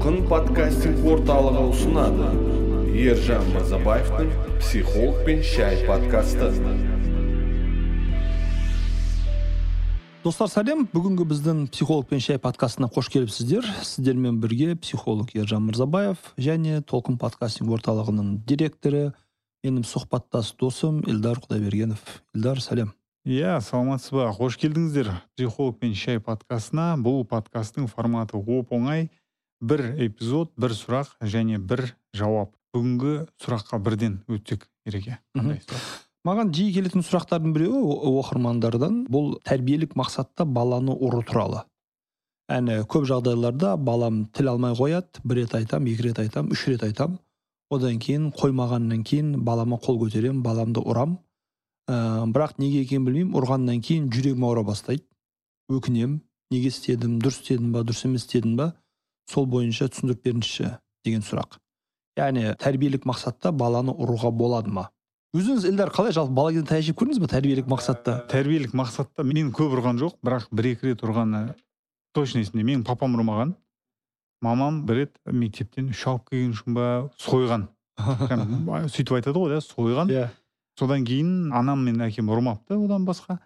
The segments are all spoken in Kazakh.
толқын подкастинг орталығы ұсынады. Ержан мырзабаевтың психолог пен шай подкасты. Достар сәлем. Бүгінгі біздің психолог пен шай подкастына қош келіпсіздер. Сіздермен бірге психолог ержан мырзабаев және толқын подкастинг орталығының директоры менің сұхбаттас досым эльдар құдайбергенов. Эльдар сәлем. Иә саламатсыз ба қош келдіңіздер. Психолог пен шай подкастына. Бұл подкасттың форматы оп оңай бір эпизод бір сұрақ және бір жауап. Бүгінгі сұраққа бірден өтсек ереке. Маған жиі келетін сұрақтардың біреуі оқырмандардан. Бұл тәрбиелік мақсатта баланы ұру туралы. Яғни көп жағдайларда балам тіл алмай қояды бір рет айтам екі рет айтам үш рет айтам. Одан кейін қоймағаннан кейін балама қол көтеремін баламды ұрам. Ә, бірақ неге екенін білмеймін. Ұрғаннан кейін жүрегім ауыра бастайды. Өкінемін неге істедім дұрыс істедім ба дұрыс емес істедім ба? Сол бойынша түсіндіріп беріңізші деген сұрақ. Яғни тәрбиелік мақсатта баланы ұруға болады ма? Өзіңіз эльдар қалай? Жалпы бала кезінде таяқ жеп көрдіңіз ба тәрбиелік мақсатта? Тәрбиелік мақсатта мен көп ұрған жоқ. Бірақ бір екі рет ұрғаны точно есімде. Менің папам ұрмаған. Мамам бір рет мектептен үш алып келген үшін ба сойған. Сөйтіп айтады ғой да сойған. Иә. Содан кейін анам мен әкем ұрмапты одан басқа.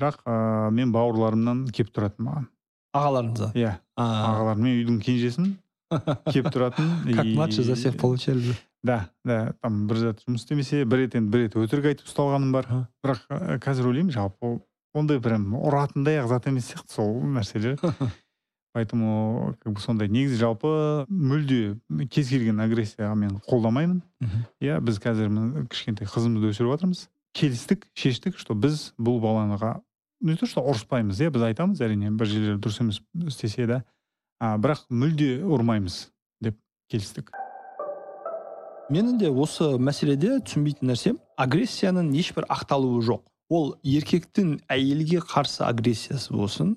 Бірақ ыыы мен бауырларымнан келіп тұратын маған. Ағаларыңыздан иә ағаларым мен үйдің кенжесімін. Келіп тұратын. Как младший за всех получали да да там бір зат жұмыс істемесе бір рет енді бір рет өтірік айтып ұсталғаным бар. Бірақ қазір ойлаймын жалпы ол ондай прям ұратындай ақ зат емес сияқты сол нәрселер. Поэтому как бы сондай негізі жалпы мүлде кез келген агрессияға мен қолдамаймын. Иә біз қазір кішкентай қызымызды өсіріп жатырмыз келістік шештік что біз бұл балаға не то что ұрыспаймыз иә біз айтамыз әрине бір жерлері дұрыс емес істесе да а, бірақ мүлде ұрмаймыз деп келістік. Менің де осы мәселеде түсінбейтін нәрсем агрессияның ешбір ақталуы жоқ. Ол еркектің әйелге қарсы агрессиясы болсын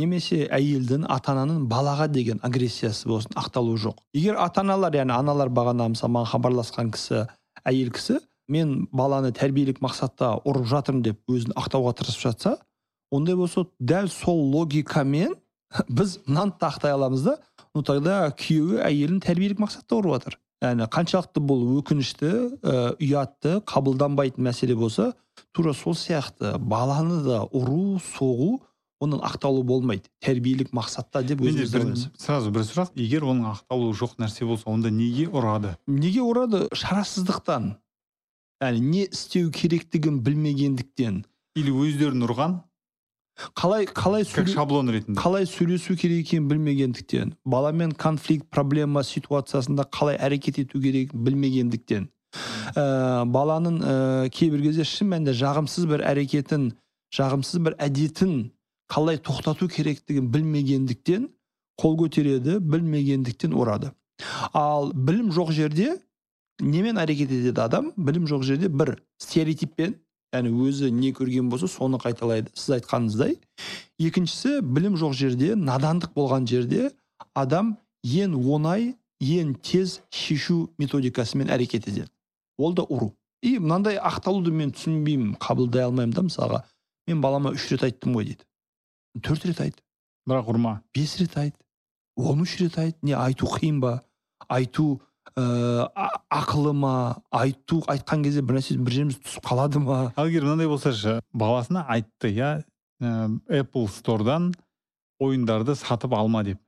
немесе әйелдің ата ананың балаға деген агрессиясы болсын ақталуы жоқ. Егер ата аналар яғни аналар бағана мысалы маған хабарласқан кісі әйел кісі мен баланы тәрбиелік мақсатта ұрып жатырмын деп өзін ақтауға тырысып жатса ондай болса дәл сол логикамен біз мынаны да ақтай аламыз да ну тогда күйеуі әйелін тәрбиелік мақсатта ұрып жатыр яғни қаншалықты бұл өкінішті ә, ұятты қабылданбайтын мәселе болса тура сол сияқты баланы да ұру соғу оның ақталуы болмайды. Тәрбиелік мақсатта деп менде бір, сразу бір сұрақ. Егер оның ақталуы жоқ нәрсе болса онда неге ұрады? Неге ұрады? Шарасыздықтан. Яғни не істеу керектігін білмегендіктен. Или өздерін ұрған? Қалай қалай как сөйле- шаблон ретінде. қалай сөйлесу керек екенін білмегендіктен баламен конфликт проблема ситуациясында қалай әрекет ету керек білмегендіктен. Ә, баланың ә, кейбір кезде шын мәнінде жағымсыз бір әрекетін жағымсыз бір әдетін қалай тоқтату керектігін білмегендіктен қол көтереді білмегендіктен ұрады. Ал білім жоқ жерде немен әрекет етеді адам? Білім жоқ жерде бір стереотиппен яғни өзі не көрген болса соны қайталайды. Сіз айтқаныңыздай. Екіншісі білім жоқ жерде надандық болған жерде адам ең оңай ең тез шешу методикасымен әрекет етеді. Ол да ұру. И мынандай ақталуды мен түсінбеймін қабылдай алмаймын да мысалға. Мен балама үш рет айттым ғой дейді. Төрт рет айт. Бірақ ұрма. Бес рет айт. Он үш рет айт. Не айту қиын ба? Айту ә, ақылы ма айту айтқан кезде бір нәрсе бір жеріміз түсіп қалады ма? Ал егер мынандай болса ше баласына айтты иә? Ә, apple storeдан ойындарды сатып алма деп.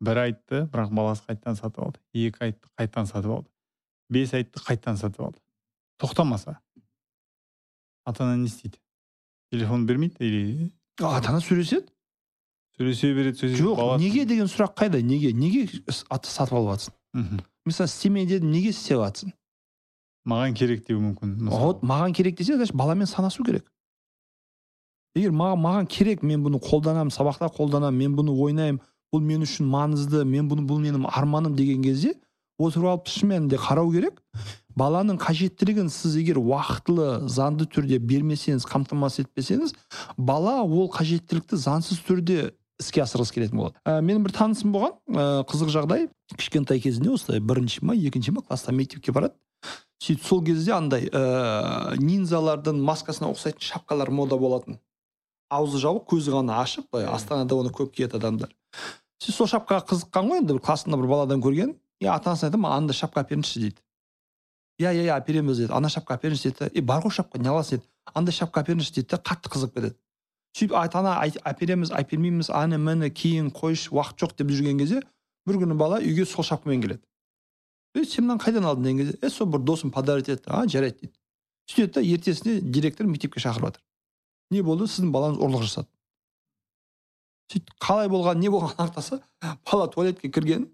Бір айтты бірақ баласы қайтадан сатып алды. Екі айтты қайтадан сатып алды. Бес айтты қайтадан сатып алды. Тоқтамаса. Ата ана не істейді? Телефон бермейді или? Ата ана сөйлеседі. Сөйлесе береді сөйлесе жоқ баласы- неге деген сұрақ қайда? Неге? Неге сатып алып жатсың Мхм. Мысалы істеме дедім неге істеп жатсың маған керек деуі мүмкін вот маған керек десе значит баламен санасу керек егер маған маған керек мен бұны қолданамын сабақта қолданамын мен бұны ойнаймын бұл мен үшін маңызды мен бұны бұл менің арманым деген кезде отырып алып шын мәнінде қарау керек баланың қажеттілігін сіз егер уақытылы заңды түрде бермесеңіз қамтамасыз етпесеңіз бала ол қажеттілікті заңсыз түрде іске асырғысы келетін болады. Ә, менің бір танысым болған ә, қызық жағдай. Кішкентай кезінде осылай бірінші ма екінші ма класста мектепке барады. Сөйтіп сол кезде андай ә, ниндзалардың маскасына ұқсайтын шапкалар мода болатын. Аузы жабық көзі ғана ашық былай астанада оны көп киеді адамдар. Сіз сол шапкаға қызыққан ғой енді бір классында бір баладан көрген. И ата анасына айтады маған андай шапка әперіңізші дейді. Иә иә иә әпереміз деді ана шапка әперіңізші деді е бар ғой шапка не аласың деді андай шапка әперіңізші дейді да қатты қызығып кетеді. Сөйтіп ата ана әпереміз әпермейміз аны міне кейін қойшы уақыт жоқ деп жүрген кезде бір күні бала үйге сол шапкамен келеді. Е сен мынаны қайдан алдың деген кезде е сол бір досым подарить етті а жарайды дейді. Сөйтеді да ертесіне директор мектепке шақырып жатыр. Не болды? Сіздің балаңыз ұрлық жасады. Сөйтіп қалай болған не болғанын анықтаса бала туалетке кірген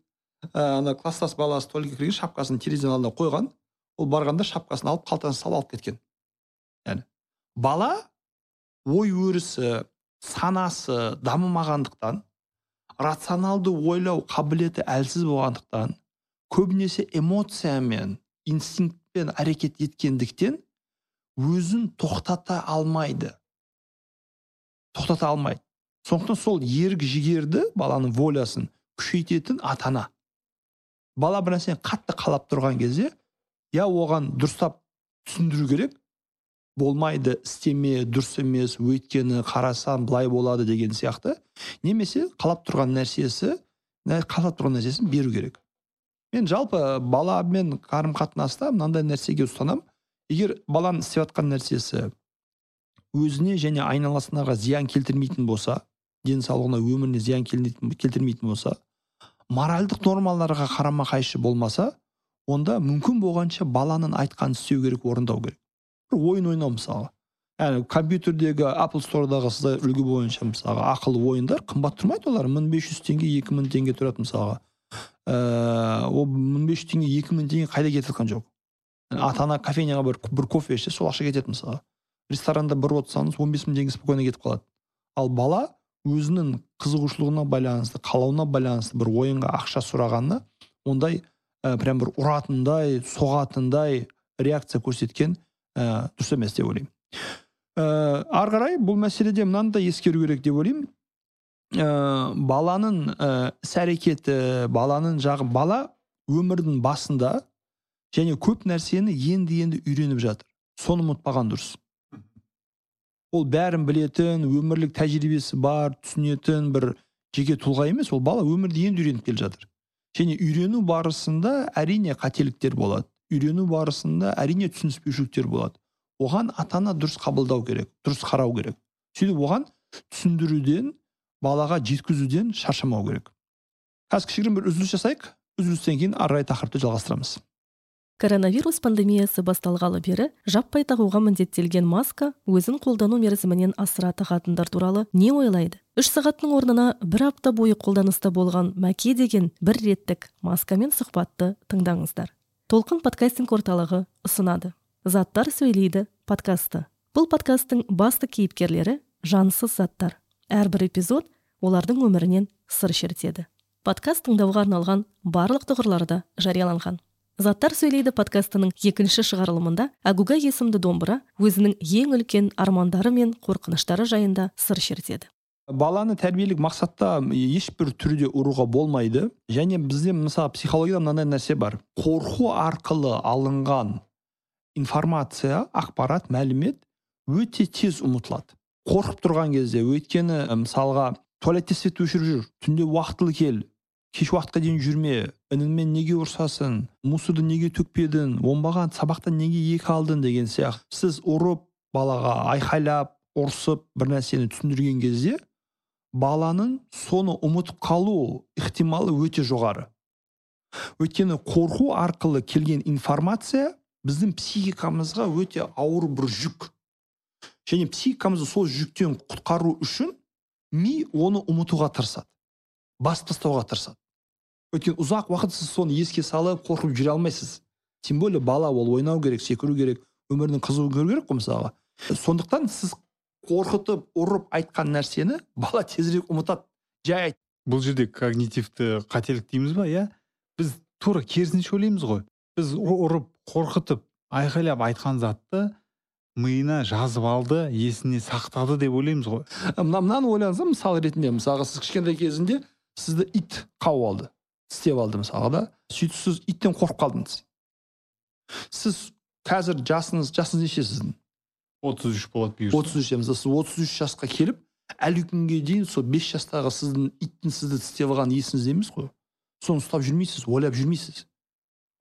ана класстас баласы туалетке кірген шапкасын терезенің алдына қойған. Ол барғанда шапкасын алып қалтасына салып алып кеткен. Яғни бала ой өрісі санасы дамымағандықтан рационалды ойлау қабілеті әлсіз болғандықтан көбінесе эмоциямен инстинктпен әрекет еткендіктен өзін тоқтата алмайды. Тоқтата алмайды. Сондықтан сол ерік жігерді баланың волясын күшейтетін ата ана бала бір нәрсені қатты қалап тұрған кезде я оған дұрыстап түсіндіру керек болмайды істеме дұрыс емес өйткені қарасам былай болады деген сияқты. Немесе қалап тұрған нәрсесі қалап тұрған нәрсесін беру керек. Мен жалпы баламен қарым қатынаста мынандай нәрсеге ұстанамын. Егер баланың істеп жатқан нәрсесі өзіне және айналасынаға зиян келтірмейтін болса денсаулығына өміріне зиян келтірмейтін болса моральдық нормаларға қарама қайшы болмаса онда мүмкін болғанша баланың айтқанын істеу керек орындау керек. Ойын ойнау мысалға. Яғни компьютердегі apple стордағы сізде үлгі бойынша мысалға ақылы ойындар қымбат тұрмайды олар. мың бес жүз теңге екі мың теңге тұрады мысалға. Ыыы ол мың бес жүз теңге екі мың теңге қайда кетіп жатқан жоқ. Ата ана кофейняға бір, бір кофе ішсе сол ақша кетеді мысалы ресторанда бір отырсаңыз он бес мың теңге спокойно кетіп қалады. Ал бала өзінің қызығушылығына байланысты қалауына байланысты бір ойынға ақша сұрағанына ондай ә, прям бір ұратындай соғатындай реакция көрсеткен ә, дұрыс емес деп ойлаймын. Ә, ары қарай бұл мәселеде мынаны да ескеру керек деп ойлаймын. Ә, баланың ә, әрекеті баланың жағы бала өмірдің басында және көп нәрсені енді енді үйреніп жатыр. Соны ұмытпаған дұрыс. Ол бәрін білетін өмірлік тәжірибесі бар түсінетін бір жеке тұлға емес ол бала өмірді енді үйреніп келе жатыр. Және үйрену барысында әрине қателіктер болады. Үйрену барысында әрине түсініспеушіліктер болады. Оған ата ана дұрыс қабылдау керек дұрыс қарау керек. Сөйтіп оған түсіндіруден балаға жеткізуден шаршамау керек. Қазір кішігірім бір үзіліс жасайық. Үзілістен кейін ары қарай тақырыпты жалғастырамыз. Коронавирус пандемиясы басталғалы бері жаппай тағуға міндеттелген маска өзін қолдану мерзімінен асыра тағатындар туралы не ойлайды? Үш сағаттың орнына бір апта бойы қолданыста болған мәке деген бір реттік маскамен сұхбатты тыңдаңыздар. Толқын подкастинг орталығы ұсынады. Заттар сөйлейді подкасты. Бұл подкасттың басты кейіпкерлері жансыз заттар. Әрбір эпизод олардың өмірінен сыр шертеді. Подкаст тыңдауға арналған барлық тұғырларда жарияланған. Заттар сөйлейді подкастының екінші шығарылымында әгугай есімді домбыра өзінің ең үлкен армандары мен қорқыныштары жайында сыр шертеді. Баланы тәрбиелік мақсатта ешбір түрде ұруға болмайды. Және бізде мысалы психологияда мынандай нәрсе бар. Қорқу арқылы алынған информация ақпарат мәлімет өте тез ұмытылады. Қорқып тұрған кезде өйткені мысалға туалетте свет өшіріп жүр түнде уақытылы кел кеш уақытқа дейін жүрме ініңмен неге ұрсасың мусорды неге төкпедің оңбаған сабақтан неге екі алдың деген сияқты. Сіз ұрып балаға айқайлап ұрсып бір нәрсені түсіндірген кезде баланың соны ұмытып қалу ықтималы өте жоғары. Өйткені қорқу арқылы келген информация біздің психикамызға өте ауыр бір жүк. Және психикамызды сол жүктен құтқару үшін ми оны ұмытуға тырысады басып тастауға тырысады. Өйткені ұзақ уақыт сіз соны еске салып қорқып жүре алмайсыз. Тем более бала ол ойнау керек секіру керек өмірдің қызығын көру керек қой мысалға. Сондықтан сіз қорқытып ұрып айтқан нәрсені бала тезірек ұмытады. Жай айт. Бұл жерде когнитивті қателік дейміз ба иә? Біз тура керісінше ойлаймыз ғой. Біз ұрып қорқытып айқайлап айтқан затты миына жазып алды есіне сақтады деп ойлаймыз ғой. Мына мынаны ойлаңыз мысал ретінде мысалға сіз кішкентай кезінде сізді ит қауып алды тістеп алды мысалға да. Сөйтіп сіз иттен қорқып қалдыңыз. Сіз қазір жасыңыз жасыңыз неше сіздің отыз үш болады бұйырса отыз үш сіз отыз үш жасқа келіп әлі күнге дейін сол бес жастағы сіздің иттің сізді тістеп алған есіңізде емес қой? Соны ұстап жүрмейсіз ойлап жүрмейсіз.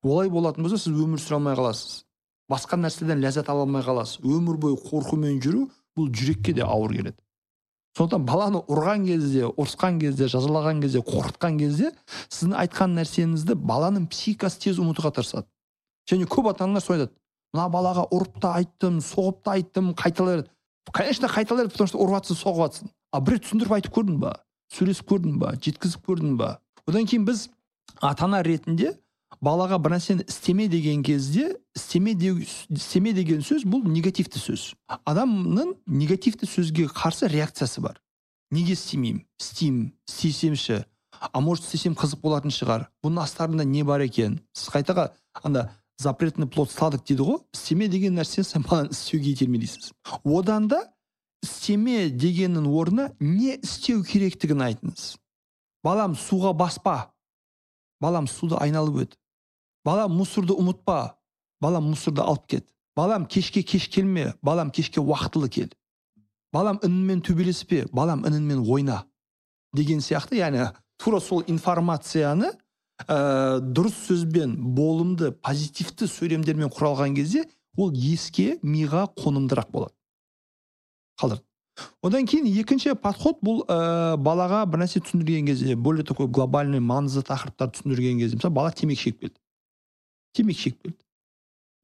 Олай болатын болса сіз өмір сүре алмай қаласыз. Басқа нәрседен ләззат ала алмай қаласыз. Өмір бойы қорқумен жүру бұл жүрекке де ауыр келеді. Сондықтан баланы ұрған кезде ұрысқан кезде жазалаған кезде қорқытқан кезде сіздің айтқан нәрсеңізді баланың психикасы тез ұмытуға тырысады. Және көп ата аналар солай айтады. Мына балаға ұрып та айттым соғып та айттым қайталай конечно қайталай потому что ұрып жатсың соғып жатсың а бір рет түсіндіріп айтып көрдің ба? Сөйлесіп көрдің ба? Жеткізіп көрдің ба? Одан кейін біз ата ана ретінде балаға бір нәрсені істеме деген кезде істеме, де, істеме деген сөз бұл негативті сөз. Адамның негативті сөзге қарсы реакциясы бар. Неге істемеймін? Істеймін істесемші. А может істесем қызық болатын шығар? Бұның астарында не бар екен? Сіз қайтаға анда запретный плод сладок дейді ғой. Істеме деген нәрсені сен баланы істеуге итермелейсіз одан да істеме дегеннің орнына не істеу керектігін айтыңыз. Балам суға баспа. Балам суды айналып өт. Балам мусорды ұмытпа. Балам мусорды алып кет. Балам кешке кеш келме. Балам кешке уақытылы кел. Балам ініңмен төбелеспе. Балам ініңмен ойна. Деген сияқты. Яғни тура сол информацияны ә, дұрыс сөзбен болымды позитивті сөйлемдермен құралған кезде ол еске миға қонымдырақ болады. Қалдыр одан кейін екінші подход бұл ә, балаға бір нәрсе түсіндірген кезде более такой глобальный маңызды тақырыптарды түсіндірген кезде мысалы бала темекі шегіп келді. Темекі шегіп келді.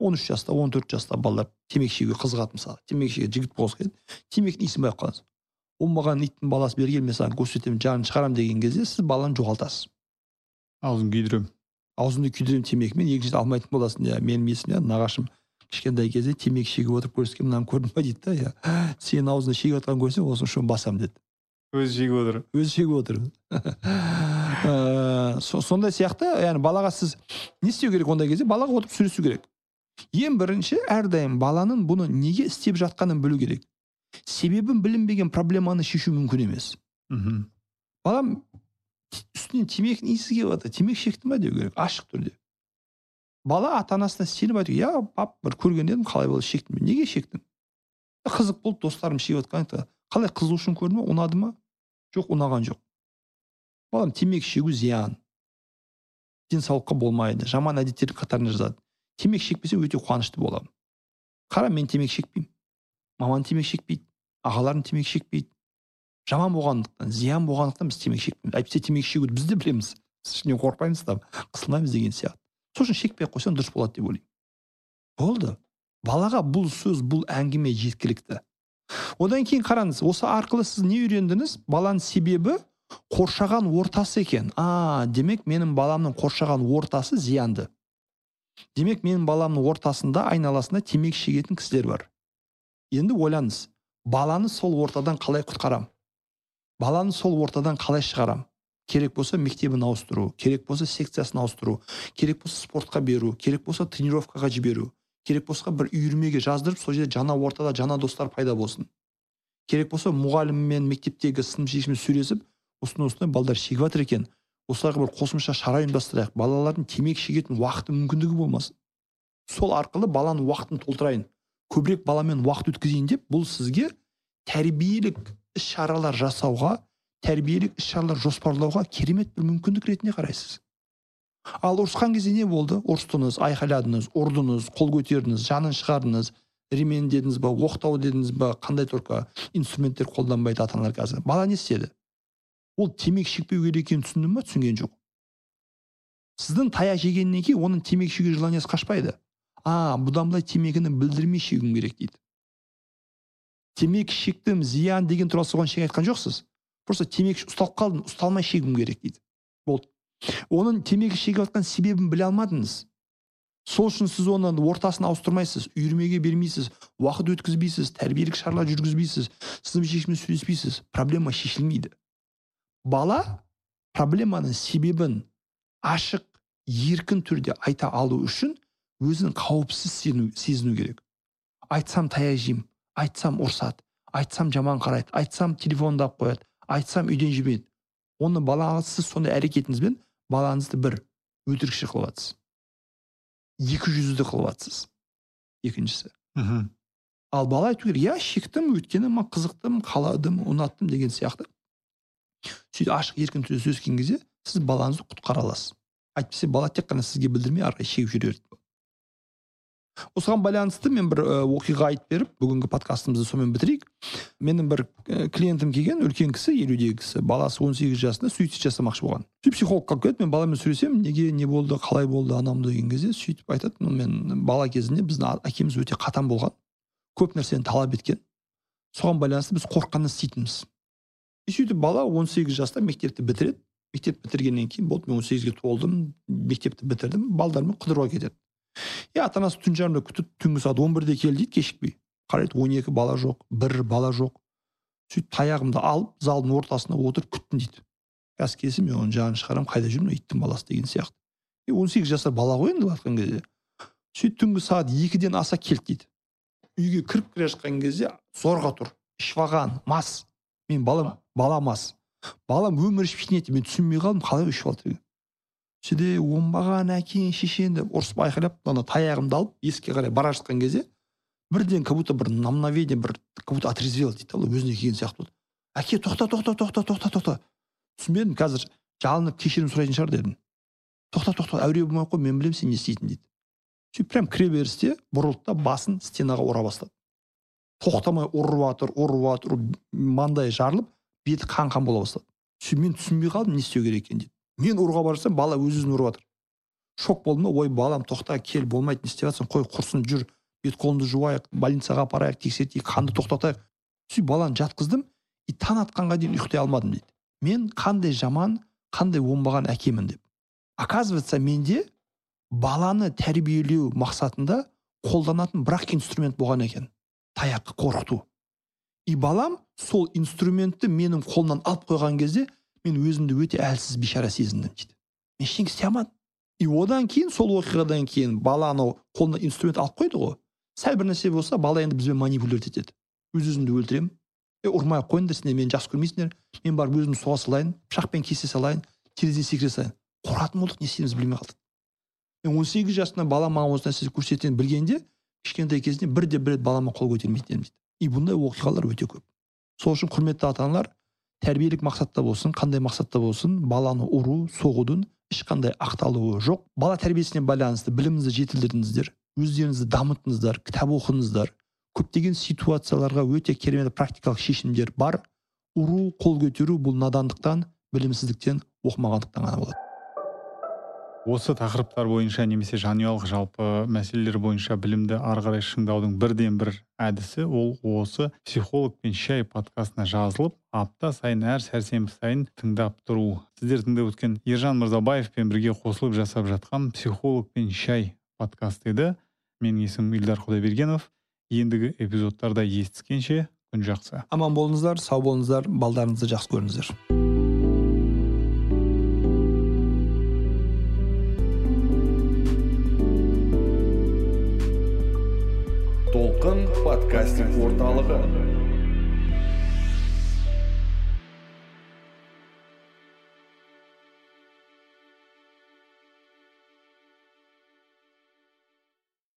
он үш жаста он төрт жаста балалар темекі шегуге қызығады мысалы. Темекі шегеді жігіт болғысы келеді. Темекінің иісін байқап қаласыз ол маған иттің баласы бері кел мен саған көрсетемін жанын шығарамын деген кезде сіз баланы жоғалтасыз. Аузын күйдіремін аузыңды күйдіремін темекімен екіншіден алмайтын боласың иә менің есімде нағашым кішкентай кезде темекі шегіп отырып көрсеткен мынаны көрдің ба дейді да иә. Сенің аузыңда шегіп жатқанын көрсем осы үшін басамын деді. Өзі шегіп отыр. Өзі шегіп отыр. Сондай сияқты яғни балаға сіз не істеу керек ондай кезде? Балаға отырып сөйлесу керек. Ең бірінші әрдайым баланың бұны неге істеп жатқанын білу керек. Себебін білінбеген проблеманы шешу мүмкін емес. Мхм. Балам үстінен темекінің иісі келіп жатыр темекі шектің ба деу керек? Ашық түрде. Бала ата анасына сеніп айту иә пап бір көрген едім қалай болды шектім неге шектің? Қызық болды достарым шегіп жатқан қалай қызу үшін көрді ма ұнады ма? Жоқ ұнаған жоқ балам темекі шегу зиян. Денсаулыққа болмайды. Жаман әдеттердің қатарына жазады. Темекі шекпесем өте қуанышты боламын қара мен темекі шекпеймін мамам темекі шекпейді ағаларым темекі шекпейді жаман болғандықтан зиян болғандықтан біз темекі шекпейміз әйтпесе темекі шегуді біз де білеміз. Біз ештеңе қорықпаймыз да қысылмаймыз деген сияқты. Сол үшін шекпей ақ қойсаң дұрыс болады деп ойлаймын. Болды. Балаға бұл сөз бұл әңгіме жеткілікті. Одан кейін қараңыз осы арқылы сіз не үйрендіңіз? Баланың себебі қоршаған ортасы екен. А демек менің баламның қоршаған ортасы зиянды. Демек менің баламның ортасында айналасында темекі шегетін кісілер бар. Енді ойлаңыз баланы сол ортадан қалай құтқарам? Баланы сол ортадан қалай шығарам? Керек болса мектебін ауыстыру керек болса секциясын ауыстыру керек болса спортқа беру керек болса тренировкаға жіберу керек болса бір үйірмеге жаздырып сол жерде жаңа ортада жаңа достар пайда болсын. Керек болса мұғаліммен мектептегі сынып жетекшімен сөйлесіп осындай осындай балдар шегіп жатыр екен. Осыларға бір қосымша шара ұйымдастырайық. Балалардың темекі шегетін уақыты мүмкіндігі болмасын. Сол арқылы баланың уақытын толтырайын. Көбірек баламен уақыт өткізейін деп бұл сізге тәрбиелік іс шаралар жасауға тәрбиелік іс шаралар жоспарлауға керемет бір мүмкіндік ретінде қарайсыз. Ал ұрысқан кезде не болды? Ұрыстыңыз айқайладыңыз ұрдыңыз қол көтердіңіз жанын шығардыңыз ремень дедіңіз ба оқтау дедіңіз ба қандай только инструменттер қолданбайды ата аналар қазір? Бала не істеді? Ол темекі шекпеу керек екенін түсінді ма түсінген жоқ. Сіздің таяқ жегеннен кейін оның темекі шегу желаниесі қашпайды? А бұдан былай темекіні білдірмей шегуім керек дейді. Темекі шектім зиян деген туралы соған ештеңе айтқан жоқсыз. Просто темекі ұсталып қалдым ұсталмай шегуім керек дейді. Болды. Оның темекі шегіп жатқан себебін біле алмадыңыз. Сол үшін сіз оны ортасын ауыстырмайсыз үйірмеге бермейсіз уақыт өткізбейсіз тәрбиелік шаралар жүргізбейсіз сынып жетекшімен сөйлеспейсіз. Проблема шешілмейді. Бала проблеманың себебін ашық еркін түрде айта алу үшін өзін қауіпсіз сезіну керек. Айтсам таяқ жеймін. Айтсам ұрсады айтсам жаман қарайды айтсам телефонды алып қояды айтсам үйден жібереді. Оны балаңыз сіз сондай әрекетіңізбен балаңызды бір өтірікші қылып жатсыз екі жүзді қылып жатсыз екіншісі. Мхм. Ал бала айту керек иә шектім өйткені маған қызықтым қаладым ұнаттым деген сияқты. Сөйтіп ашық еркін түрде сөйлескен кезде сіз балаңызды құтқара аласыз. Әйтпесе бала тек қана сізге білдірмей ары қарай шегіп жүре береді осыған байланысты мен бір ә, оқиға айтып беріп бүгінгі подкастымызды сонымен бітірейік. Менің бір ә, клиентім келген үлкен кісі елудегі кісі. Баласы 18 жасында суицид жасамақшы болған. Сөйтіп психологқа алып келеді мен баламен сөйлесемін неге не болды қалай болды мынау деген кезде сөйтіп айтады мен бала кезінде біздің әкеміз өте қатаң болған. Көп нәрсені талап еткен. Соған байланысты біз қорыққаннан істейтінбіз. И сөйтіп бала 18 жаста мектепті бітіреді. Мектеп бітіргеннен кейін болды мен 18-ге толдым мектепті бітірдім. Балдармен қыдыруға кетеді. И ата анасы түн жарымда күтіп түнгі сағат он бірде кел дейді кешікпей қарайды он екі бала жоқ бір бала жоқ сөйтіп таяғымды алып залдың ортасына отырып күттім дейді қазір келсе мен оның жанын шығарамын қайда жүр мына иттің баласы деген сияқты и он сегіз жасар бала ғой енді былай айтқан кезде сөйтіп түнгі сағат екіден аса келді дейді үйге кіріп келе жатқан кезде зорға тұр ішіп мас мен балам бала мас балам өмірі ішіп ішінеді мен түсінбей қалдым қалай ішіп алды деген сөйде оңбаған әкең шешең деп ұрысып айқайлап ана таяғымды алып есікке қарай бара жатқан кезде бірден как будто бір на мгновение бір как будто отрезвел дейді да өзіне келген сияқты болды. Әке тоқта тоқта тоқта тоқта тоқта. Түсінбедім қазір жалынып кешірім сұрайтын шығар дедім. Тоқта тоқта әуре болмай ақ қой мен білемін сен не істейтінін дейді. Сөйтіп прям кіреберісте бұрылды да басын стенаға ұра бастады. Тоқтамай ұрып жатыр ұрып жатыр маңдайы жарылып беті қан қан бола бастады. Сөйтіп мен түсінбей қалдым не істеу керек екенін дейді. Мен ұруға бара жатсам бала өз өзін ұрып жатыр. Шок болдым да ой балам тоқта кел болмайды не істеп жатрсың қой құрсын жүр. Бет қолыңды жуайық больницаға апарайық тексертейік қанды тоқтатайық. Сөйтіп баланы жатқыздым и таң атқанға дейін ұйықтай алмадым дейді. Мен қандай жаман қандай оңбаған әкемін деп. Оказывается менде баланы тәрбиелеу мақсатында қолданатын бір ақ инструмент болған екен. Таяқ қорқыту. И балам сол инструментті менің қолымнан алып қойған кезде мен өзімді өте әлсіз бейшара сезіндім дейді мен ештеңе істей алмадым и одан кейін сол оқиғадан кейін бала анау қолына инструмент алып қойды ғой сәл бір нәрсе болса бала енді бізбен манипулировать етеді өз өзімді өлтіремін е ұрмай ақ қойыңдар сендер мені жақсы көрмейсіңдер мен барып өзімді соға салайын пышақпен кесе салайын терезеден секіре салайын қорқатын болдық не істейміз білмей қалдық мен он сегіз жасымда балам маған осы нәрсені көрсеткенін білгенде кішкентай кезінде бірде бір рет балама қол көтермейтін едім дейді и бұндай оқиғалар өте көп сол үшін құрметті ата аналар тәрбиелік мақсатта болсын қандай мақсатта болсын баланы ұру соғудың ешқандай ақталуы жоқ. Бала тәрбиесіне байланысты біліміңізді жетілдірдіңіздер өздеріңізді дамыттыңыздар кітап оқыңыздар. Көптеген ситуацияларға өте керемет практикалық шешімдер бар. Ұру қол көтеру бұл надандықтан білімсіздіктен оқымағандықтан ғана болады. Осы тақырыптар бойынша немесе жанұялық жалпы мәселелер бойынша білімді ары қарай шыңдаудың бірден бір әдісі ол осы психолог пен шай подкастына жазылып апта сайын әр сәрсенбі сайын тыңдап тұру. Сіздер тыңдап өткен ержан мырзабаевпен бірге қосылып жасап жатқан психолог пен шай подкаст еді. Менің есімім ильдар құдайбергенов. Ендігі эпизодтарда естіскенше күн жақсы. Аман болыңыздар сау болыңыздар балдарыңызды жақсы көріңіздер. подкастинг орталығы